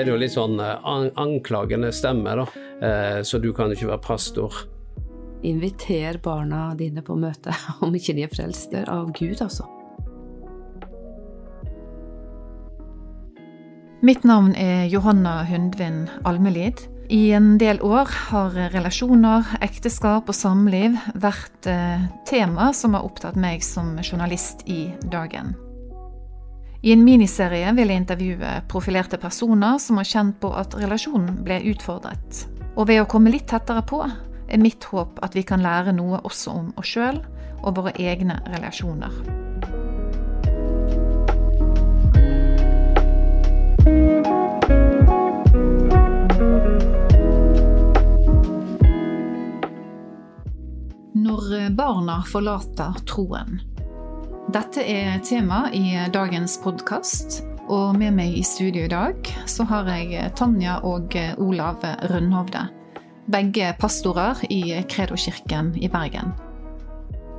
Er det jo litt sånn eh, an anklagende stemme, da. Eh, så du kan jo ikke være pastor. Inviter barna dine på møte, om ikke de er frelste av Gud, altså. Mitt navn er Johanna Hundvin Almelid. I en del år har relasjoner, ekteskap og samliv vært eh, tema som har opptatt meg som journalist i Dagen. I en miniserie vil jeg intervjue profilerte personer som har kjent på at relasjonen ble utfordret. Og ved å komme litt tettere på, er mitt håp at vi kan lære noe også om oss sjøl og våre egne relasjoner. Når barna forlater troen. Dette er tema i dagens podkast. Og med meg i studio i dag så har jeg Tanja og Olav Rundhovde. Begge pastorer i Kredo-kirken i Bergen.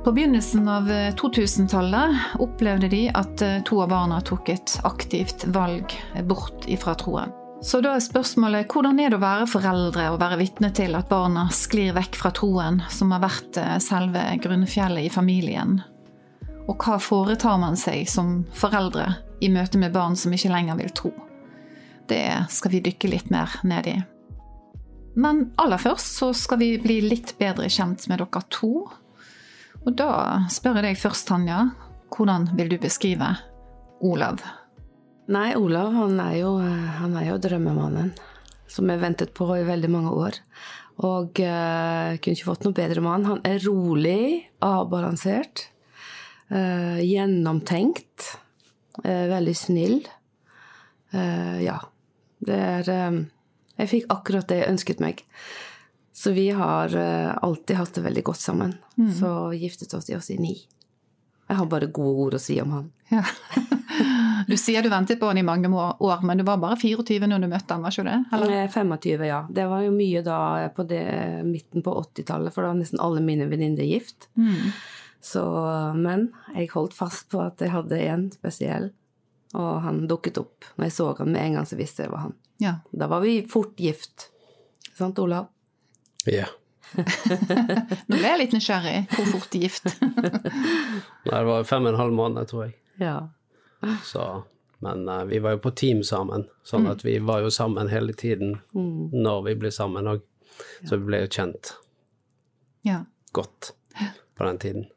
På begynnelsen av 2000-tallet opplevde de at to av barna tok et aktivt valg bort ifra troen. Så da er spørsmålet hvordan er det å være foreldre og være vitne til at barna sklir vekk fra troen, som har vært selve grunnfjellet i familien? Og hva foretar man seg som foreldre i møte med barn som ikke lenger vil tro? Det skal vi dykke litt mer ned i. Men aller først så skal vi bli litt bedre kjent med dere to. Og da spør jeg deg først, Tanja. Hvordan vil du beskrive Olav? Nei, Olav han er jo, han er jo drømmemannen. Som jeg ventet på i veldig mange år. Og uh, kunne ikke fått noe bedre mann. Han er rolig, avbalansert. Uh, gjennomtenkt. Uh, veldig snill. Uh, ja. Det er Jeg fikk akkurat det jeg ønsket meg. Så vi har alltid hatt det veldig godt sammen. Mm. Så giftet oss i oss i ni. Jeg har bare gode ord å si om han. Ja. Du sier du ventet på han i mange år, men du var bare 24 når du møtte han, var ikke det? Eller? 25, ja. Det var jo mye da på det, midten på 80-tallet, for da var nesten alle mine venninner gift. Mm. Så, men jeg holdt fast på at jeg hadde en spesiell, og han dukket opp. Når jeg så han med en gang, så visste jeg det var han. Ja. Da var vi fort gift. Sant, Olav? Ja. Nå ble jeg litt nysgjerrig. Hvor fort gift? Nei, det var fem og en halv måned, tror jeg. Ja. Så, men uh, vi var jo på team sammen, sånn mm. at vi var jo sammen hele tiden mm. når vi ble sammen òg. Så vi ble jo kjent ja. godt på den tiden.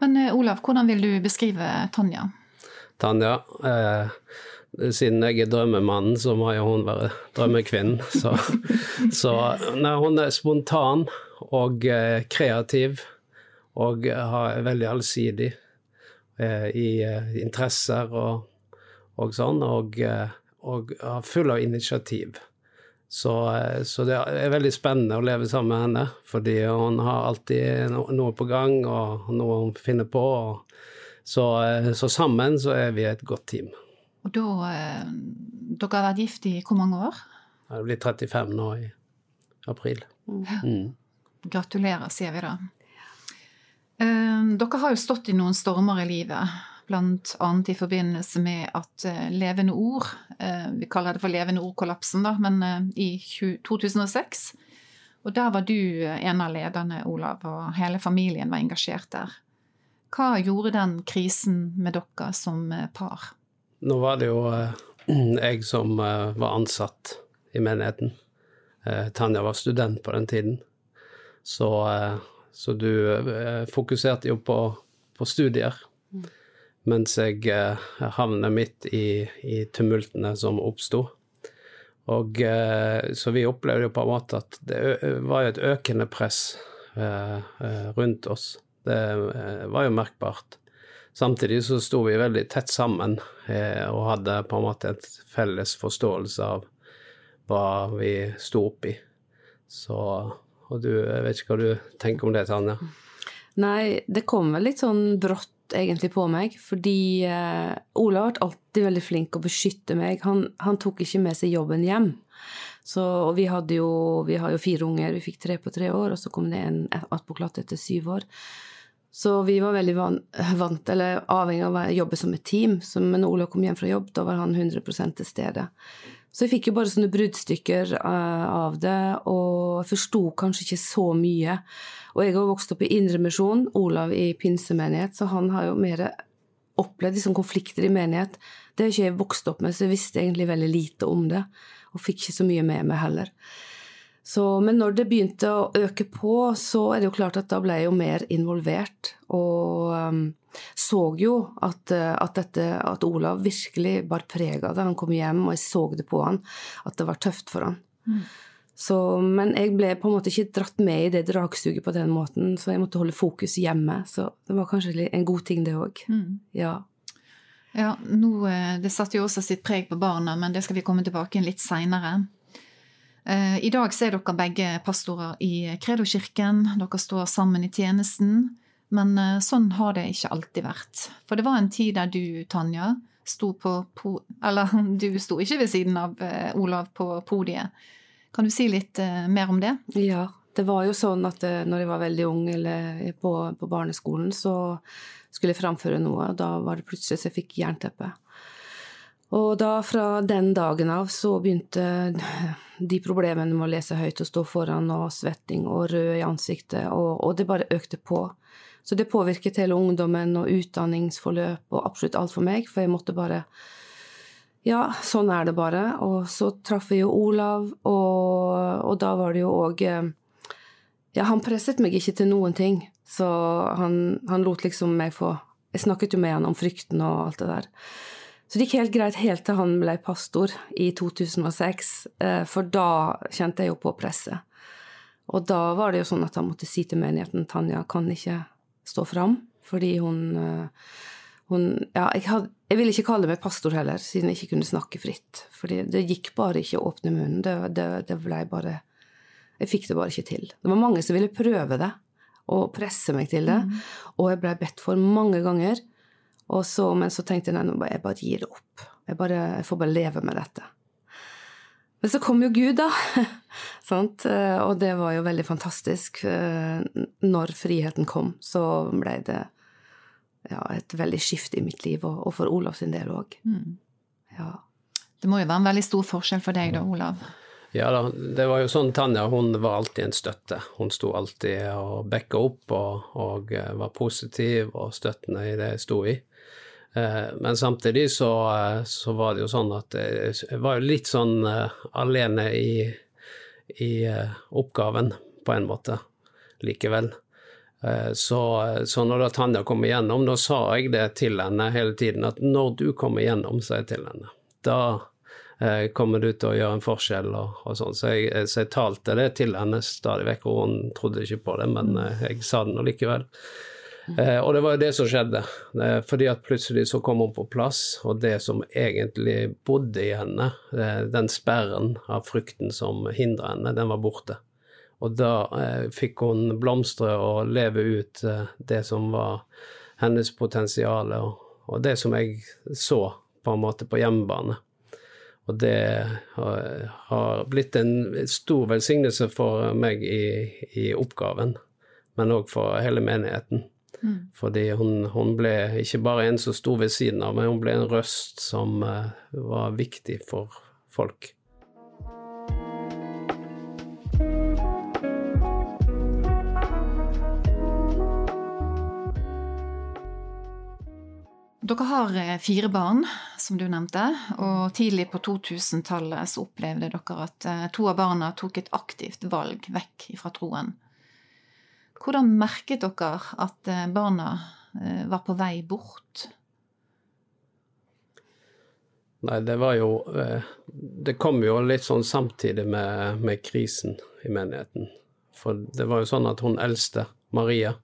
Men eh, Olav, hvordan vil du beskrive Tanja? Tanja eh, Siden jeg er drømmemannen, så må jo hun være drømmekvinnen. Så, så nei, hun er spontan og eh, kreativ og har veldig allsidig eh, i eh, interesser og, og sånn, og, og og full av initiativ. Så, eh, så, det er veldig spennende å leve sammen med henne, fordi hun har alltid noe på gang og noe hun finner på. Så, eh, så sammen så er vi et godt team. Og da eh, Dere har vært gift i hvor mange år? Det blir 35 nå i april. Mm. Gratulerer, sier vi da. Dere har jo stått i noen stormer i livet bl.a. i forbindelse med at eh, Levende Ord, eh, vi kaller det for Levende Ord-kollapsen, da, men eh, i 2006. Og der var du en av lederne, Olav, og hele familien var engasjert der. Hva gjorde den krisen med dere som par? Nå var det jo jeg som var ansatt i menigheten. Tanja var student på den tiden. Så, så du fokuserte jo på, på studier. Mm mens jeg eh, havner midt i, i tumultene som oppsto. Og eh, Så vi opplevde jo på en måte at det var jo et økende press eh, rundt oss. Det var jo merkbart. Samtidig så sto vi veldig tett sammen og hadde på en måte et felles forståelse av hva vi sto oppi. Så Og du, jeg vet ikke hva du tenker om det, Tanja? Nei, det kom vel litt sånn brått egentlig på meg, fordi eh, Ola ble alltid veldig flink å beskytte meg. Han, han, tok ikke med seg jobben hjem. Så, og vi, jo, vi har jo fire unger, vi fikk tre på tre år, og så kom det en attpåklatt etter syv år. Så vi var veldig vant, eller avhengig av å jobbe som et team. Så, men når Ola kom hjem fra jobb, da var han 100 til stede. Så jeg fikk jo bare sånne bruddstykker uh, av det, og forsto kanskje ikke så mye. Og jeg har vokst opp i Indremisjon, Olav i pinsemenighet, så han har jo mer opplevd liksom, konflikter i menighet. Det har ikke jeg vokst opp med, så jeg visste egentlig veldig lite om det. Og fikk ikke så mye med meg heller. Så, men når det begynte å øke på, så er det jo klart at da ble jeg jo mer involvert. Og um, så jo at, at, dette, at Olav virkelig bar preg av det. Han kom hjem, og jeg så det på han, at det var tøft for han. Mm. Så, men jeg ble på en måte ikke dratt med i det dragsuget på den måten, så jeg måtte holde fokus hjemme. Så det var kanskje en god ting, det òg. Mm. Ja. ja nå, eh, det satte jo også sitt preg på barna, men det skal vi komme tilbake inn litt seinere. Eh, I dag så er dere begge pastorer i Kredokirken. Dere står sammen i tjenesten. Men eh, sånn har det ikke alltid vært. For det var en tid der du, Tanja, sto på Eller du sto ikke ved siden av Olav på podiet. Kan du si litt uh, mer om det? Ja, det var jo sånn at når jeg var veldig ung eller på, på, barneskolen, så skulle jeg framføre noe, og da var det plutselig så jeg fikk jernteppe. Og da fra den dagen av så begynte de problemene med å lese høyt og stå foran og svetting og rød i ansiktet, og, og det bare økte på. Så det påvirket hele ungdommen og utdanningsforløp og absolutt alt for meg, for jeg måtte bare ja, sånn er det bare. Og så traff jeg jo Olav, og, og da var det jo òg eh, Ja, han presset meg ikke til noen ting, så han, han, lot liksom meg få Jeg snakket jo med han om frykten og alt det der. Så det gikk helt greit helt til han ble pastor i 2006, eh, for da kjente jeg jo på presset. Og da var det jo sånn at han måtte si til menigheten Tanja kan ikke stå fram, fordi hun eh, hun Ja, jeg, had, jeg ville ikke kalle meg pastor heller, siden jeg ikke kunne snakke fritt. For det gikk bare ikke å åpne munnen. Det, det, det blei bare Jeg fikk det bare ikke til. Det var mange som ville prøve det, og presse meg til det. Mm. Og jeg blei bedt for mange ganger. Så, men så tenkte jeg nei, jeg bare gir det opp. Jeg, bare, jeg får bare leve med dette. Men så kom jo Gud, da. og det var jo veldig fantastisk. Når friheten kom, så ble det ja, et veldig skifte i mitt liv, og, og for Olav sin del òg. Mm. Ja. Det må jo være en veldig stor forskjell for deg da, Olav? Ja da, det var jo sånn Tanja, hun var alltid en støtte. Hun sto alltid og backa opp og, og, eh, var positiv og støttende i det jeg sto i. Eh, men samtidig så, eh, så, var det jo sånn at jeg var litt sånn alene i, i oppgaven, på en måte, likevel. Eh, så, så når da Tanja kom igjennom, da sa jeg det til henne hele tiden, at når du kommer igjennom, sa jeg til henne, da eh, kommer du til å gjøre en forskjell og, og sånn. Så, så, jeg talte det til henne stadig vekk, og hun trodde ikke på det, men eh, jeg sa det nå likevel. Eh, og det var jo det som skjedde. Eh, fordi at plutselig så kom hun på plass, og det som egentlig bodde i henne, eh, den sperren av frykten som hindra henne, den var borte. Og da eh, fikk hun blomstre og leve ut eh, det som var hennes potensial, og, og, det som jeg så på en måte på hjemmebane. Og det har, har blitt en stor velsignelse for meg i, i oppgaven, men òg for hele menigheten. Mm. Fordi hun, hun, ble ikke bare en som sto ved siden av, men hun ble en røst som uh, var viktig for folk. Dere har eh, fire barn, som du nevnte, og tidlig på 2000-tallet så opplevde dere at eh, to av barna tok et aktivt valg vekk fra troen. Hvordan merket dere at eh, barna var på vei bort? Nei, det var jo Det kom jo litt sånn samtidig med, med krisen i menigheten. For det var jo sånn at hun eldste, Maria,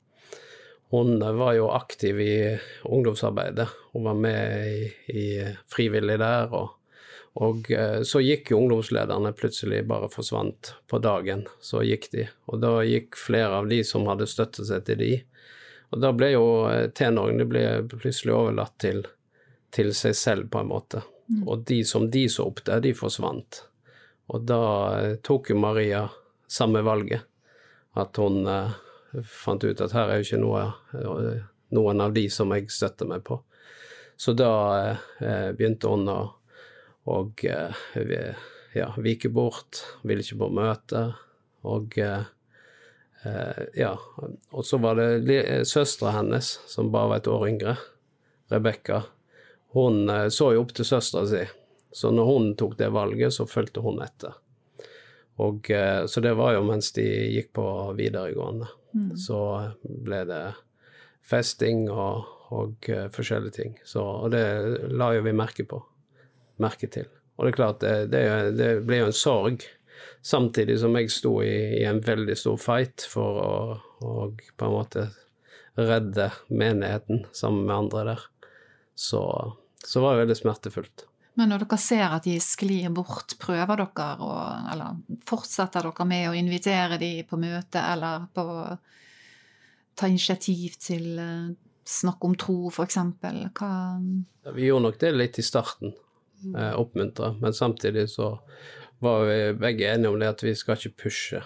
hun var jo aktiv i ungdomsarbeidet. Hun var med i, i frivillig der. Og, og, eh, så gikk jo ungdomslederne plutselig bare forsvant på dagen. Så gikk de. Og da gikk flere av de som hadde støttet seg til de. Og da ble jo eh, tenåringene ble plutselig overlatt til, til, seg selv, på en måte. Mm. Og de som de så opp til, de forsvant. Og da eh, tok jo Maria samme valget. At hun fant ut at her er jo ikke noe, noen av de som jeg støtter meg på. Så da eh, begynte hun å og, eh, ja, vike bort, ville ikke på møte. Og eh, eh ja, og så var det søstera hennes, som bare var et år yngre, Rebekka. Hun så jo opp til søstera si, så når hun tok det valget, så fulgte hun etter. Og, så det var jo mens de gikk på videregående. Mm. Så ble det festing og, og forskjellige ting. Så, og det la jo vi merke på. Merke til. Og det er klart, det, det, det ble jo en sorg. Samtidig som jeg sto i, i en veldig stor fight for å, å på en måte redde menigheten sammen med andre der. Så, så var det veldig smertefullt. Men når dere ser at de sklir bort, prøver dere å Eller fortsetter dere med å invitere de på møte, eller på ta initiativ til eh, snakk om tro, f.eks.? Hva Vi gjorde nok det litt i starten, eh, oppmuntra, men samtidig så var vi begge enige om det at vi skal ikke pushe,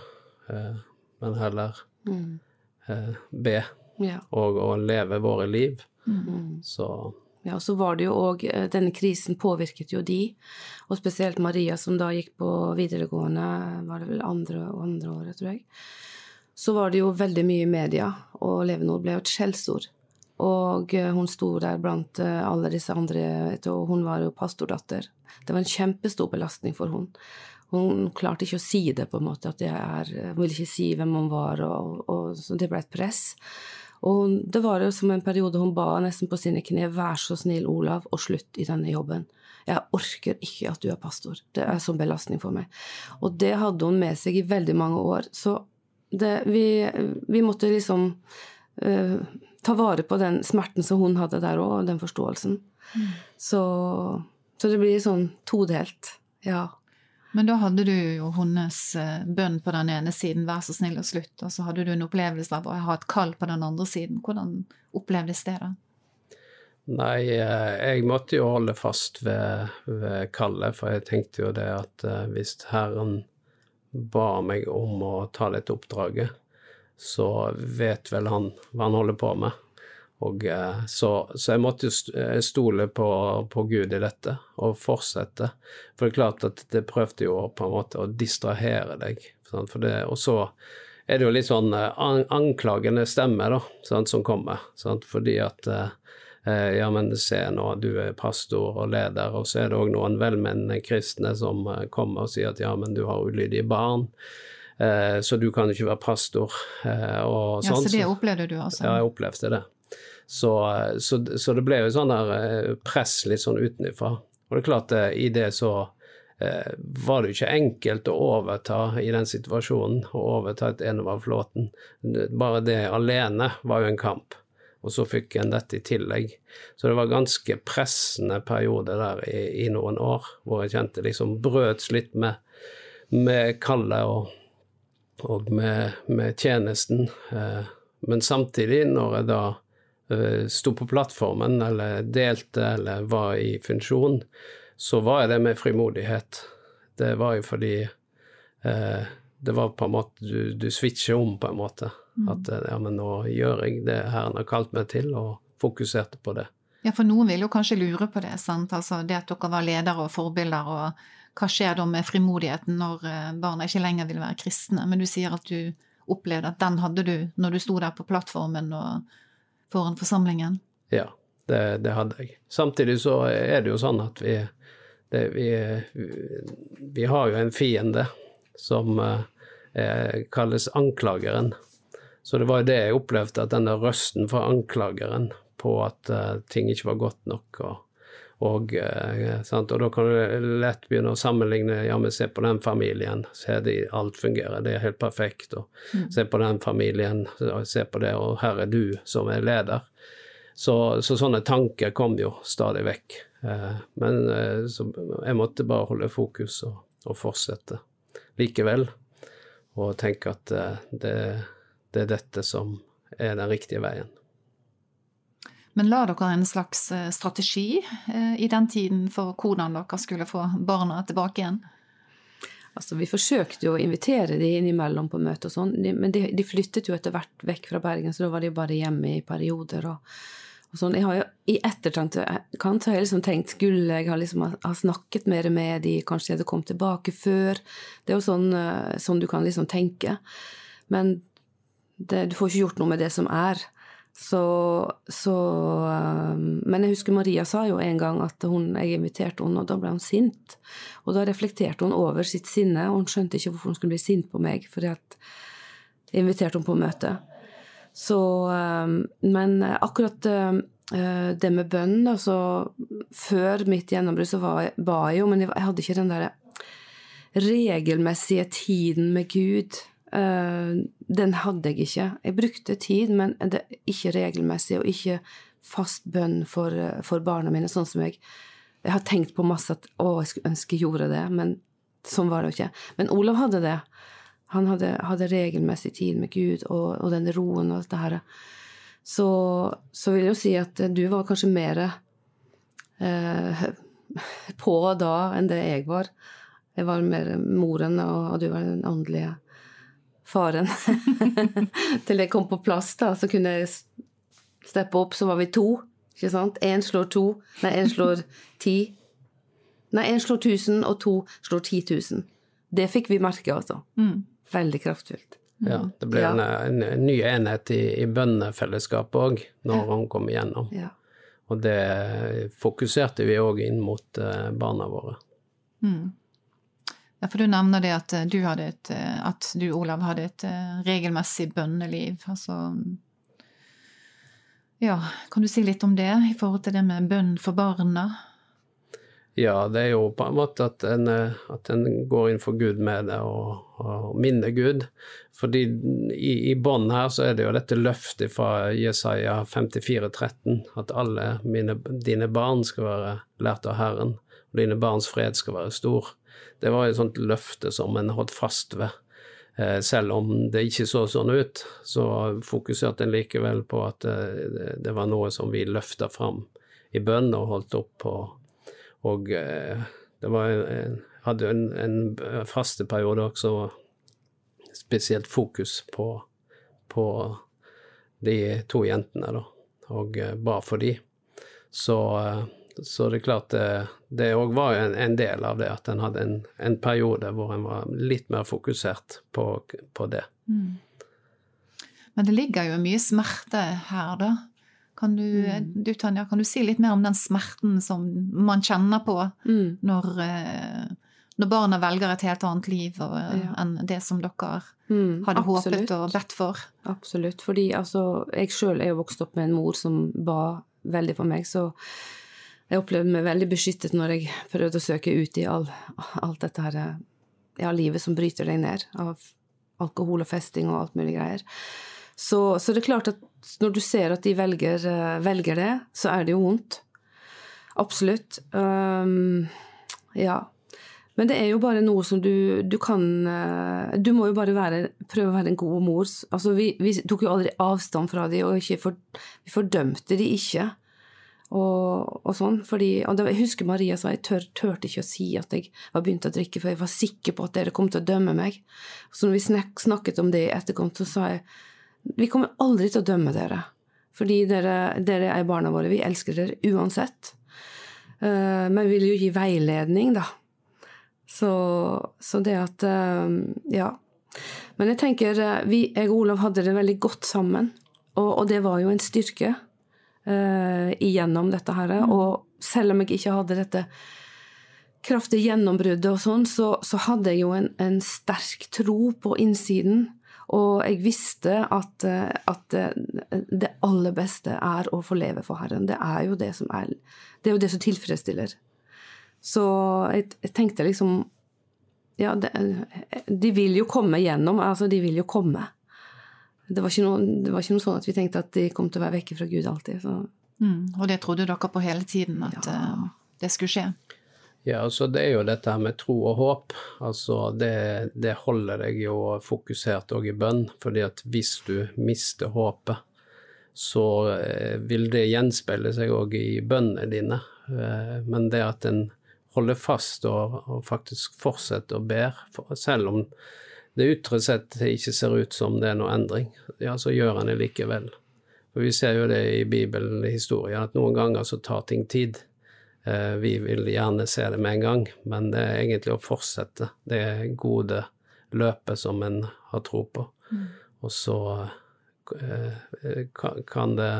eh, men heller mm. eh, be ja. og, og, leve våre liv. Mm. Så ja, så var det jo òg eh, Denne krisen påvirket jo de, og spesielt Maria, som da gikk på videregående, var det vel andre, andre året, tror jeg. Så var det jo veldig mye i media, og Levenord ble jo et skjellsord. Og eh, hun sto der blant eh, alle disse andre, og hun var jo pastordatter. Det var en kjempestor belastning for hun. Hun klarte ikke å si det, på en måte, at jeg er, hun ville ikke si hvem hun var, og, og så det ble et press. Og det var jo som en periode hun ba nesten på sine kne, vær så snill, Olav, og slutt i denne jobben. Jeg orker ikke at du er pastor. Det er sånn belastning for meg. Og det hadde hun med seg i veldig mange år. Så det, vi, vi, måtte liksom uh, ta vare på den smerten som hun hadde der òg, og den forståelsen. Mm. Så, så det blir sånn todelt. Ja. Men da hadde du jo hennes eh, bønn på den ene siden, vær så snill og slutt, og så hadde du en opplevelse av å ha et kall på den andre siden. Hvordan opplevdes det, da? Nei, eh, jeg måtte jo holde fast ved, ved kallet, for jeg tenkte jo det at eh, hvis Herren ba meg om å ta dette oppdraget, så vet vel han hva han holder på med. Og, eh, så, så, jeg måtte jo eh, stole på, på, Gud i dette, og fortsette. For det er klart at det prøvde jo på en måte å distrahere deg. Det, og så er det jo litt sånn eh, anklagende stemme da, sant, som kommer. Sant, fordi at ja, men se nå, du er pastor og leder, og så er det òg noen velmenende kristne som kommer og sier at ja, men du har ulydige barn. Så du kan ikke være pastor. Og sånn. Ja, Så det opplevde du, altså? Ja, jeg opplevde det. Så, så, så, det ble jo sånn der eh, press litt sånn utenfra. Og det er klart, eh, i det så eh, var det jo ikke enkelt å overta i den situasjonen, å overta et Enova-flåten. Bare det alene var jo en kamp. og så fikk en dette i tillegg. Så det var ganske pressende periode der i, i noen år, hvor jeg kjente liksom brøts litt med, med kallet og, og med, med, tjenesten. Eh, men samtidig, når jeg da eh, sto på plattformen, eller delte, eller var i funksjon, så var jeg det med frimodighet. Det var jo fordi eh, det var på en måte Du, du switcher om, på en måte. Mm. At ja, men nå gjør jeg det Herren har kalt meg til, og fokuserte på det. Ja, for noen vil jo kanskje lure på det, sant. Altså det at dere var ledere og forbilder, og hva skjer da med frimodigheten når eh, barna ikke lenger vil være kristne? Men du sier at du opplevde at den hadde du når du sto der på plattformen og foran forsamlingen? Ja, det, det hadde jeg. Samtidig så er det jo sånn at vi, det, vi, vi har jo en fiende som eh, kalles anklageren. Så det var jo det jeg opplevde, at denne røsten fra anklageren på at eh, ting ikke var godt nok. og, og, uh, og, da kan du lett begynne å sammenligne ja, men se på den familien, se de, alt fungerer, det er helt perfekt. og mm. Se på den familien, se på det, og her er du som er leder. Så, så sånne tanker kom jo stadig vekk. Uh, men jeg måtte bare holde fokus og, og fortsette likevel, og tenke at det det er dette som er den riktige veien. Men la dere en slags eh, strategi eh, i den tiden for hvordan dere skulle få barna tilbake igjen? Altså, vi forsøkte jo å invitere de innimellom på møte og sånn, men de, de, flyttet jo etter hvert vekk fra Bergen, så da var de bare hjemme i perioder. og, og sånn. Jeg har jo I etterkant har jeg liksom tenkt skulle jeg ha, liksom, ha snakket mer med de, kanskje jeg hadde kommet tilbake før. Det er jo sånn, eh, sånn du kan liksom tenke. Men det, du får ikke gjort noe med det som er. Så, så um, Men jeg husker Maria sa jo en gang at hun, jeg inviterte henne, og da ble hun sint. Og da reflekterte hun over sitt sinne, og hun skjønte ikke hvorfor hun skulle bli sint på meg, fordi at jeg inviterte henne på møte. Så um, Men akkurat uh, det med bønn, altså Før mitt gjennombrudd så ba jeg jo, men jeg hadde ikke den derre regelmessige tiden med Gud Eh, den hadde jeg ikke. Jeg brukte tid, men det, ikke regelmessig, og ikke fast bønn for, eh, for, barna mine, sånn som jeg Jeg har tenkt på masse at å, jeg skulle ønske jeg gjorde det, men sånn var det jo ikke. Men Olav hadde det. Han hadde, hadde regelmessig tid med Gud og, og den roen og dette her. Så, så vil jeg jo si at du var kanskje mer eh, på da enn det jeg var. Jeg var mer moren, og, og du var den åndelige faren til jeg kom på plass, da. Så kunne jeg steppe opp, så var vi to. Ikke sant? Én slår to. Nei, én slår ti. Nei, én slår 1000, og to slår 10 000. Det fikk vi merke, altså. Mm. Veldig kraftfullt. Ja, det ble ja. en, en, ny enhet i, i bønnefellesskapet òg, når ja. han kom igjennom. Ja. Og det fokuserte vi òg inn mot uh, barna våre. Mm. Ja, for du nevner det at eh, du, et, eh, at du Olav, hadde et eh, regelmessig bønneliv. Altså Ja, kan du si litt om det i forhold til det med bønn for barna? Ja, det er jo på en måte at en, at en går inn for Gud med det og, og minner Gud. Fordi i, i bånn her så er det jo dette løftet fra Jesaja 54, 13, at alle mine, dine barn skal være lært av Herren, og dine barns fred skal være stor. Det var et sånt løfte som en holdt fast ved. Eh, selv om det ikke så sånn ut, så fokuserte en likevel på at eh, det var noe som vi løfta fram i bønn og holdt opp på. Og eh, det var en, hadde en, en fasteperiode også spesielt fokus på, på de to jentene, da, og ba for de. Så så det er klart det òg var en, en, del av det, at en hadde en, en, periode hvor en var litt mer fokusert på, på det. Mm. Men det ligger jo mye smerte her, da. Kan du, mm. du, Tanja, kan du si litt mer om den smerten som man kjenner på mm. når, eh, når, barna velger et helt annet liv og, ja. enn det som dere mm, hadde absolutt. håpet og bedt for? Absolutt. Fordi altså, jeg sjøl er jo vokst opp med en mor som ba veldig for meg, så jeg opplevde meg veldig beskyttet når jeg prøvde å søke ut i all, alt dette her ja, livet som bryter deg ned, av alkohol og festing og alt mulig greier. Så, så, det er klart at når du ser at de velger, uh, velger det, så er det jo vondt. Absolutt. Um, ja. Men det er jo bare noe som du, du kan uh, Du må jo bare være, prøve å være en god mor. Altså, vi, vi tok jo aldri avstand fra dem, og for, vi fordømte de ikke og, og sånn. Fordi, og det, jeg husker Maria sa jeg tør, turte ikke å si at jeg var begynt å drikke, for jeg var sikker på at dere kom til å dømme meg. Så når vi snak, snakket om det i etterkant, så sa jeg vi kommer aldri til å dømme dere. Fordi dere, dere er barna våre. Vi elsker dere uansett. Uh, men vi vil jo gi veiledning, da. Så, så det at uh, Ja. Men jeg tenker uh, vi, jeg og Olav hadde det veldig godt sammen. Og, og det var jo en styrke uh, igjennom dette her. Mm. Og selv om jeg ikke hadde dette kraftige gjennombruddet og sånn, så, så, hadde jeg jo en, en, sterk tro på innsiden. Og jeg visste at, eh, at, eh, det aller beste er å få leve for Herren. Det er jo det som, er, det er jo det som tilfredsstiller. Så jeg, jeg tenkte liksom Ja, det, de vil jo komme gjennom. Altså, de vil jo komme. Det var, noe, det var, ikke noe, sånn at vi tenkte at de kom til å være vekke fra Gud alltid. Mm, og det trodde dere på hele tiden, at ja. uh, det skulle skje? Ja, altså det er jo dette her med tro og håp. Altså det, det holder deg jo fokusert òg i bønn. fordi at hvis du mister håpet, så eh, vil det gjenspeile seg òg i bønnene dine. Eh, men det at en holder fast og, og faktisk fortsetter å be, selv om det ytre sett ikke ser ut som det er noe endring, ja, så gjør han det likevel. For Vi ser jo det i Bibelen, i historien, at noen ganger så tar ting tid. Eh, vi vil gjerne se det med en gang, men det er egentlig å fortsette det gode løpet som en har tro på. Mm. Og så eh, kan det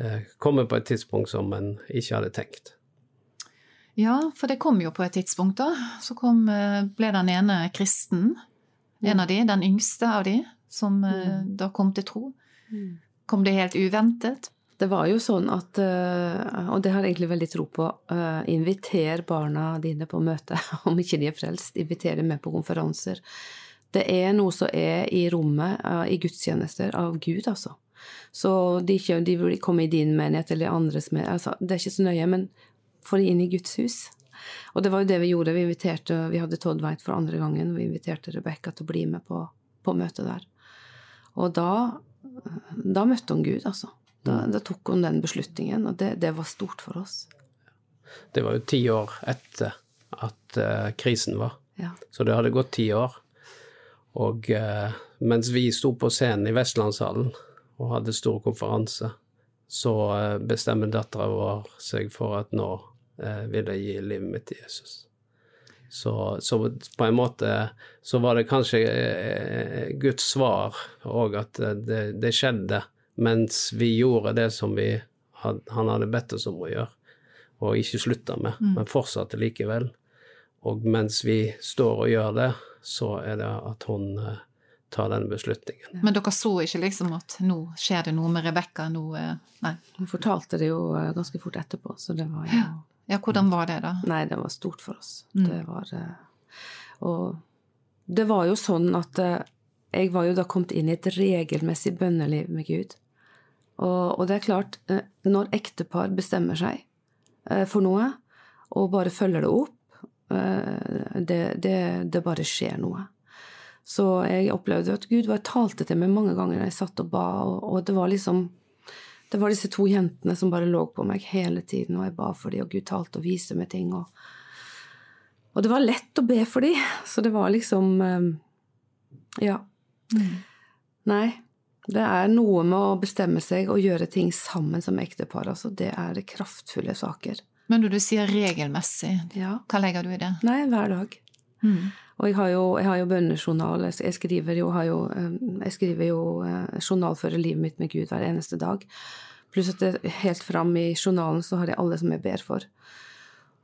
eh, komme på et tidspunkt som en ikke hadde tenkt. Ja, for det kom jo på et tidspunkt, da. Så kom, ble den ene kristen en av de, den yngste av de, som mm. da kom til tro. Mm. Kom det helt uventet? Det var jo sånn at, eh, og det har jeg egentlig veldig tro på, eh, inviter barna dine på møte, om ikke de er frelst. Inviter dem med på konferanser. Det er noe som er i rommet, i gudstjenester, av Gud, altså. Så de, ikke, de vil komme i din menighet eller andres menighet. Altså, det er ikke så nøye, men få de inn i Guds hus. Og det var jo det vi gjorde. Vi inviterte, vi hadde Todd White for andre gangen. Vi inviterte Rebekka til å bli med på, på møtet der. Og da, da møtte hun Gud, altså. Da, mm. da tok hun den beslutningen, og det, det, var stort for oss. Det var jo ti år etter at uh, krisen var, ja. så det hadde gått ti år. Og uh, mens vi sto på scenen i Vestlandshallen og hadde stor konferanse, så uh, bestemmer dattera vår seg for at nå eh, vil jeg gi livet mitt til Jesus. Så, så, på en måte så var det kanskje eh, Guds svar òg, at det, det, skjedde mens vi gjorde det som vi had, han hadde bedt oss om å gjøre, og ikke slutta med, mm. men fortsatte likevel. Og mens vi står og gjør det, så er det at hun eh, tar den beslutningen. Men dere så ikke liksom at nå skjer det noe med Rebekka? nå nei. Hun fortalte det jo eh, ganske fort etterpå, så det var jo ja. Ja, hvordan var det, da? Nei, det var stort for oss. Mm. Det var eh, Og det var jo sånn at eh, jeg var jo da kommet inn i et regelmessig bønneliv med Gud. Og, og det er klart, eh, når ektepar bestemmer seg for noe, og bare følger det opp, det, det, det bare skjer noe. Så jeg opplevde at Gud var talte til meg mange ganger når jeg satt og ba, og, og det var liksom det var disse to jentene som bare lå på meg hele tiden, og jeg ba for dem, og Gud talte og viste meg ting. Og, og, det var lett å be for dem, så det var liksom um, Ja. Mm. Nei. Det er noe med å bestemme seg og gjøre ting sammen som ektepar. Altså, det er kraftfulle saker. Men når du sier regelmessig, ja. hva legger du i det? Nei, hver dag. Mm. Og jeg har jo, jeg har jo bønnejournal. Jeg skriver jo, jo, eh, jeg skriver jo eh, journalfører livet mitt med Gud hver eneste dag. Pluss at det, helt fram i journalen så har jeg alle som jeg ber for.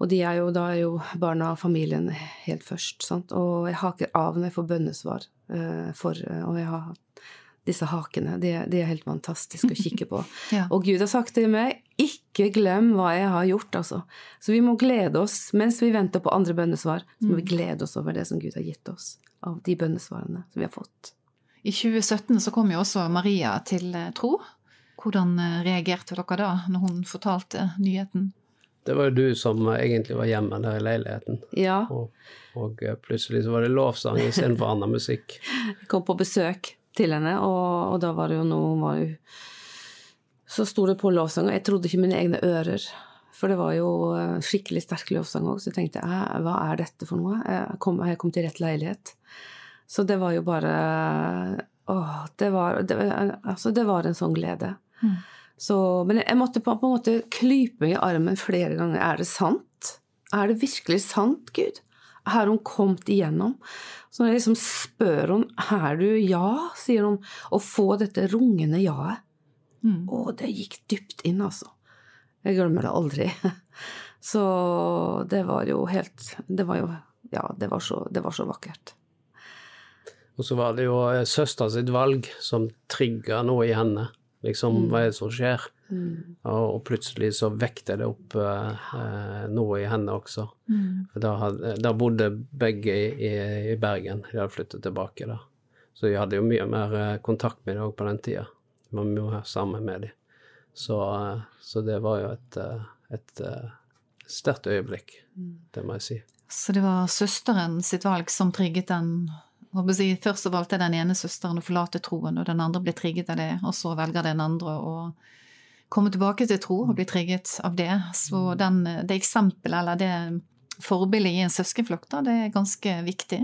Og de er jo, da er jo barna og familien helt først. Sant? Og jeg haker av når jeg får bønnesvar. Uh, for, og jeg har disse hakene. De, de, er helt fantastiske å kikke på. ja. Og Gud har sagt til meg ikke glem hva jeg har gjort, altså. Så vi må glede oss mens vi venter på andre bønnesvar. Så må vi mm. glede oss over det som Gud har gitt oss av de bønnesvarene som vi har fått. I 2017 så kom jo også Maria til eh, tro. Hvordan eh, reagerte dere da, når hun fortalte nyheten? Det var jo du som egentlig var hjemme der i leiligheten. Ja. Og, og eh, plutselig så var det lovsang istedenfor annen musikk. Jeg kom på besøk til henne, og, og da var det jo noe var jo, Så sto det på lovsang, og jeg trodde ikke mine egne ører. For det var jo eh, skikkelig sterk lovsang òg, så jeg tenkte jeg, hva er dette for noe? Jeg kom, jeg kom til rett leilighet. Så det var jo bare Åh, det var, det, altså, det var en sånn glede. Mm. Så, men jeg måtte på, på en måte klype meg i armen flere ganger. Er det sant? Er det virkelig sant, Gud? Har hun kommet igjennom? Så når jeg liksom spør hun, er du ja, sier hun, å få dette rungende ja-et. Mm. Og det gikk dypt inn, altså. Jeg glemmer det aldri. Så det var jo helt Det var jo Ja, det var så, det var så vakkert. Og så var det jo eh, søster sitt valg som trigga noe i henne. Liksom, hva er det som skjer? Mm. Og, og plutselig så vekte det opp eh, eh, noe i henne også. Mm. For da, hadde, da bodde begge i, i, i Bergen. De hadde flyttet tilbake da. Så vi hadde jo mye mer eh, kontakt med dem òg på den tida. Vi må ha sammen med dem. Så, eh, så det var jo et, eh, et eh, sterkt øyeblikk, det må jeg si. Så det var søsteren sitt valg som trigget den jeg Først så valgte den ene søsteren å forlate troen, og den andre ble trigget av det, og så velger den andre å komme tilbake til tro og bli trigget av det. Så den, det eksempelet, eller det forbildet i en søskenflokk, da, det er ganske viktig.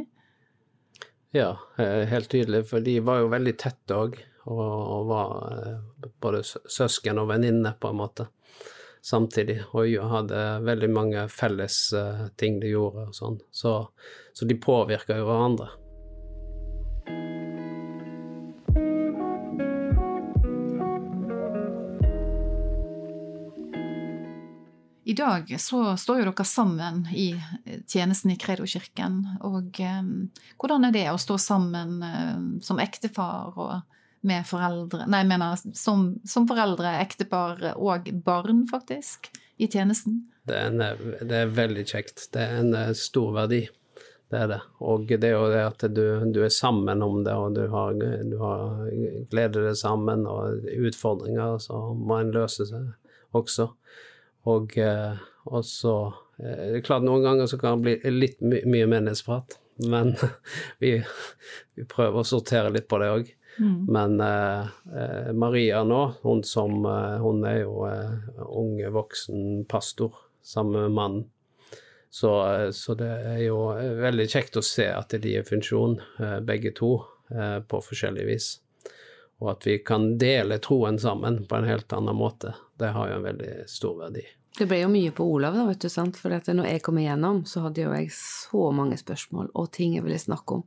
Ja, helt tydelig, for de var jo veldig tett òg, og, og var eh, både søsken og venninne, på en måte, samtidig, og hadde veldig mange felles eh, ting de gjorde og sånn, så, så de påvirka jo hverandre. I dag så står jo dere sammen i tjenesten i Kredo-kirken. Og eh, hvordan er det å stå sammen eh, som ektefar og med foreldre Nei, jeg mener som, som foreldre, ektepar og barn, faktisk, i tjenesten? Det er, en, det er veldig kjekt. Det er en eh, stor verdi. Det er det. Og det er jo det at du, du er sammen om det, og du har, du har gleder deg sammen, og utfordringer så må en løse seg også. Og, eh, og så eh, Det er klart noen ganger så kan det bli litt my mye menighetsprat, men vi, vi prøver å sortere litt på det òg. Men eh, eh, Maria nå, hun som eh, Hun er jo eh, ung voksen pastor sammen med mannen. Så, eh, så det er jo veldig kjekt å se at de er i funksjon, eh, begge to, på forskjellig vis. Og at vi kan dele troen sammen på en helt annen måte. Det har jo en veldig stor verdi. Det ble jo mye på Olav, da, vet du, sant? for når jeg kom igjennom, så hadde jo jeg så mange spørsmål og ting jeg ville snakke om.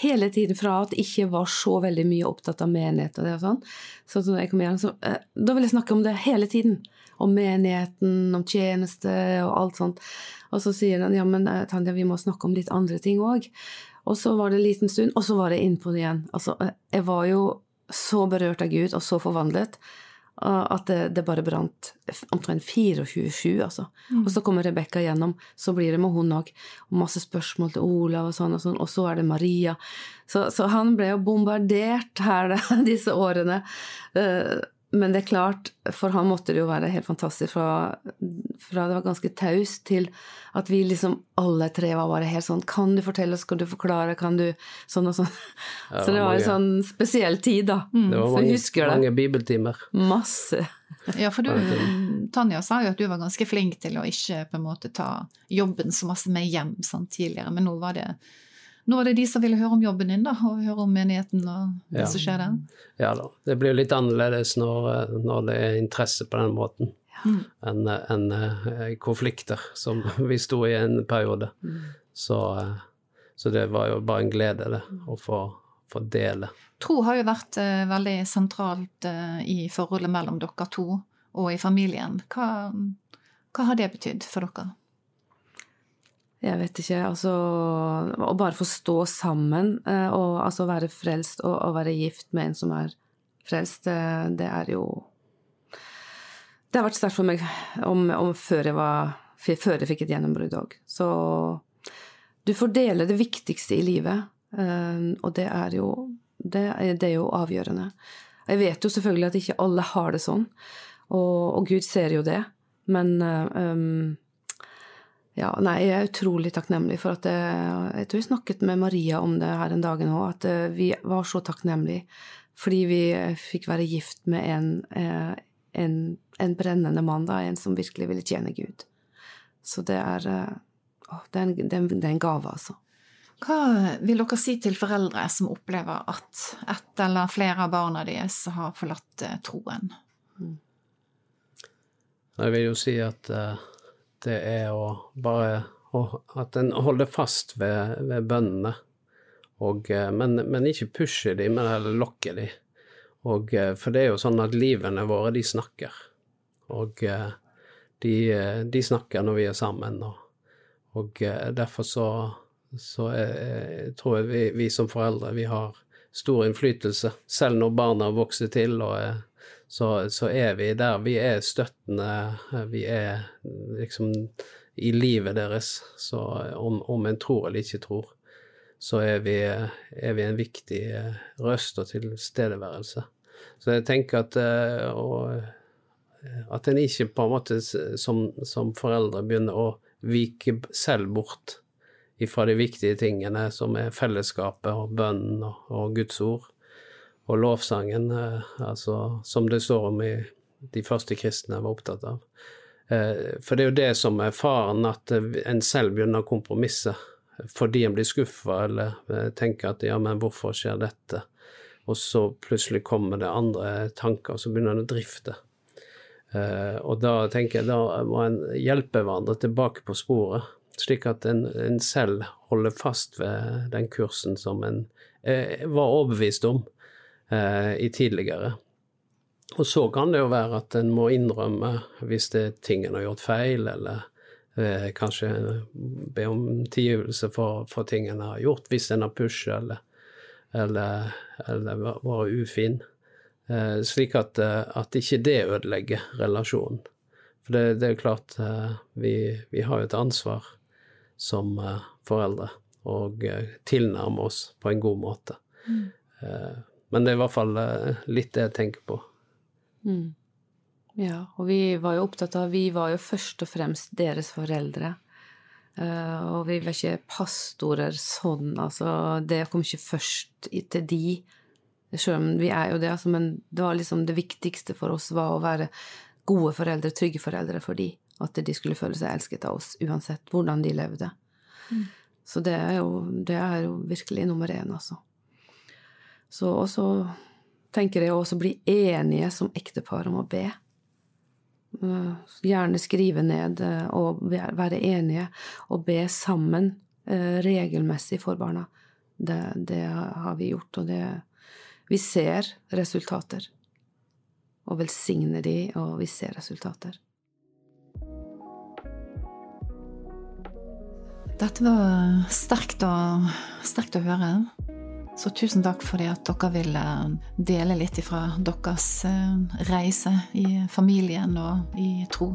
Hele tiden fra at jeg ikke var så veldig mye opptatt av menighet og det og sånn. Så når jeg kom igjen, så eh, da vil jeg snakke om det hele tiden. Om menigheten, om tjeneste og alt sånt. Og så sier han ja, men eh, Tanja, vi må snakke om litt andre ting òg. Og så var det en liten stund, og så var jeg innpå det igjen. Altså, eh, jeg var jo så berørt av Gud og så forvandlet at det, det bare brant omtrent 24-7, altså. Og så kommer Rebekka gjennom, så blir det med hun òg. Masse spørsmål til Olav og sånn og sånn, og så er det Maria. Så, så han ble jo bombardert her da, disse årene. Uh, men det er klart, for han måtte det jo være helt fantastisk fra, fra det var ganske taust til at vi liksom alle tre var bare helt sånn Kan du fortelle oss, kan du forklare, kan du Sånn og sånn. Ja, så det var en sånn spesiell tid, da. Det var mange, mange bibeltimer. Masse. Ja, for du, Tanja sa jo at du var ganske flink til å ikke på en måte ta jobben så masse med hjem sånn tidligere, men nå var det nå var det de som ville høre om jobben din, da, og høre om menigheten og det Ja. som skjer der. Ja da. Det blir jo litt annerledes når, når det er interesse på den måten ja. enn en, eh, konflikter, som vi sto i en periode. Så, eh, så det var jo bare en glede, det, å få, få dele. Tro har jo vært uh, veldig sentralt uh, i forholdet mellom dere to og i familien. Hva, hva har det betydd for dere? Jeg vet ikke, altså Å bare få stå sammen, eh, og altså være frelst og, og være gift med en som er frelst, det, det er jo Det har vært sterkt for meg om, om før, jeg var, før jeg fikk et gjennombrudd òg. Så du får dele det viktigste i livet, eh, og det er jo Det, det, er jo avgjørende. Jeg vet jo selvfølgelig at ikke alle har det sånn, og, og Gud ser jo det. Men um, ja, nei, jeg er utrolig takknemlig for at jeg, jeg tror jeg snakket med Maria om det her en dag nå, at vi var så takknemlige fordi vi fikk være gift med en, en, en brennende mann, da, en som virkelig ville tjene Gud. Så det er, å, det er, en, det er en gave, altså. Hva vil dere si til foreldre som opplever at ett eller flere av barna deres har forlatt eh, troen? Jeg vil jo si at uh, det er å bare At en holder fast ved, ved bønnene. Og, uh, men, men, ikke pushe de, men heller lokke de. Og, uh, for det er jo sånn at livene våre, de snakker. Og de, de, snakker når vi er sammen. Og, og derfor så så jeg tror jeg vi, vi, som foreldre vi har stor innflytelse. Selv når barna vokser til, og er, så, så, er vi der. Vi er støttende. Vi er liksom i livet deres. Så om, om en tror eller ikke tror, så er vi, er vi en viktig røst og tilstedeværelse. Så jeg tenker at og, at en ikke på en måte som, som foreldre begynner å vike selv bort ifra de viktige tingene som er fellesskapet og bønnen og, og Guds ord. Og lovsangen, eh, altså, som det står om i de første kristne var opptatt av. Eh, for det er jo det som er faren, at en selv begynner å kompromisse fordi en blir skuffa eller eh, tenker at ja, men hvorfor skjer dette? Og så plutselig kommer det andre tanker, og så begynner en å drifte. Og da tenker jeg da må en hjelpe hverandre tilbake på sporet slik at en, en, selv holder fast ved den kursen som en eh, var overbevist om eh, i tidligere. Og så kan det jo være at en må innrømme hvis det er ting en har gjort feil, eller eh, kanskje be om tilgivelse for, for ting en har gjort, hvis en har pushet eller, eller, eller vært ufin. Eh, slik at, eh, at ikke det ødelegger relasjonen. For det, det er klart, eh, vi, vi har jo et ansvar som eh, foreldre, og tilnærme oss på en god måte. Mm. Eh, men det er i hvert fall litt det jeg tenker på. Mm. Ja, og vi var jo opptatt av Vi var jo først og fremst deres foreldre. Uh, og vi var ikke pastorer sånn, altså Det kom ikke først til de. Selv om vi er jo det, altså, men det var liksom det viktigste for oss var å være gode foreldre, trygge foreldre for de. At de skulle føle seg elsket av oss, uansett hvordan de levde. Mm. Så det er, jo, det er, jo, virkelig nummer én, altså. Så også tenker jeg også bli enige som ektepar om å be. Gjerne skrive ned eh, og være enige og be sammen eh, regelmessig for barna. Det, det har vi gjort, og det Vi ser resultater. Og velsigner de, og vi ser resultater. Dette var sterkt å, sterkt å høre. Så tusen takk for det at dere ville dele litt fra deres eh, reise i familien og i tro.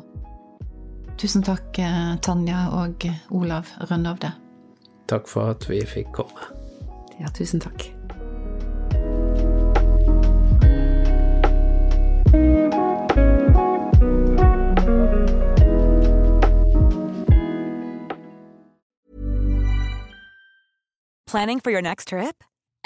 Tusen takk, eh, Tanja og Olav Rønnovde. Takk for at vi fikk komme. Ja, tusen takk. Planning for your next trip?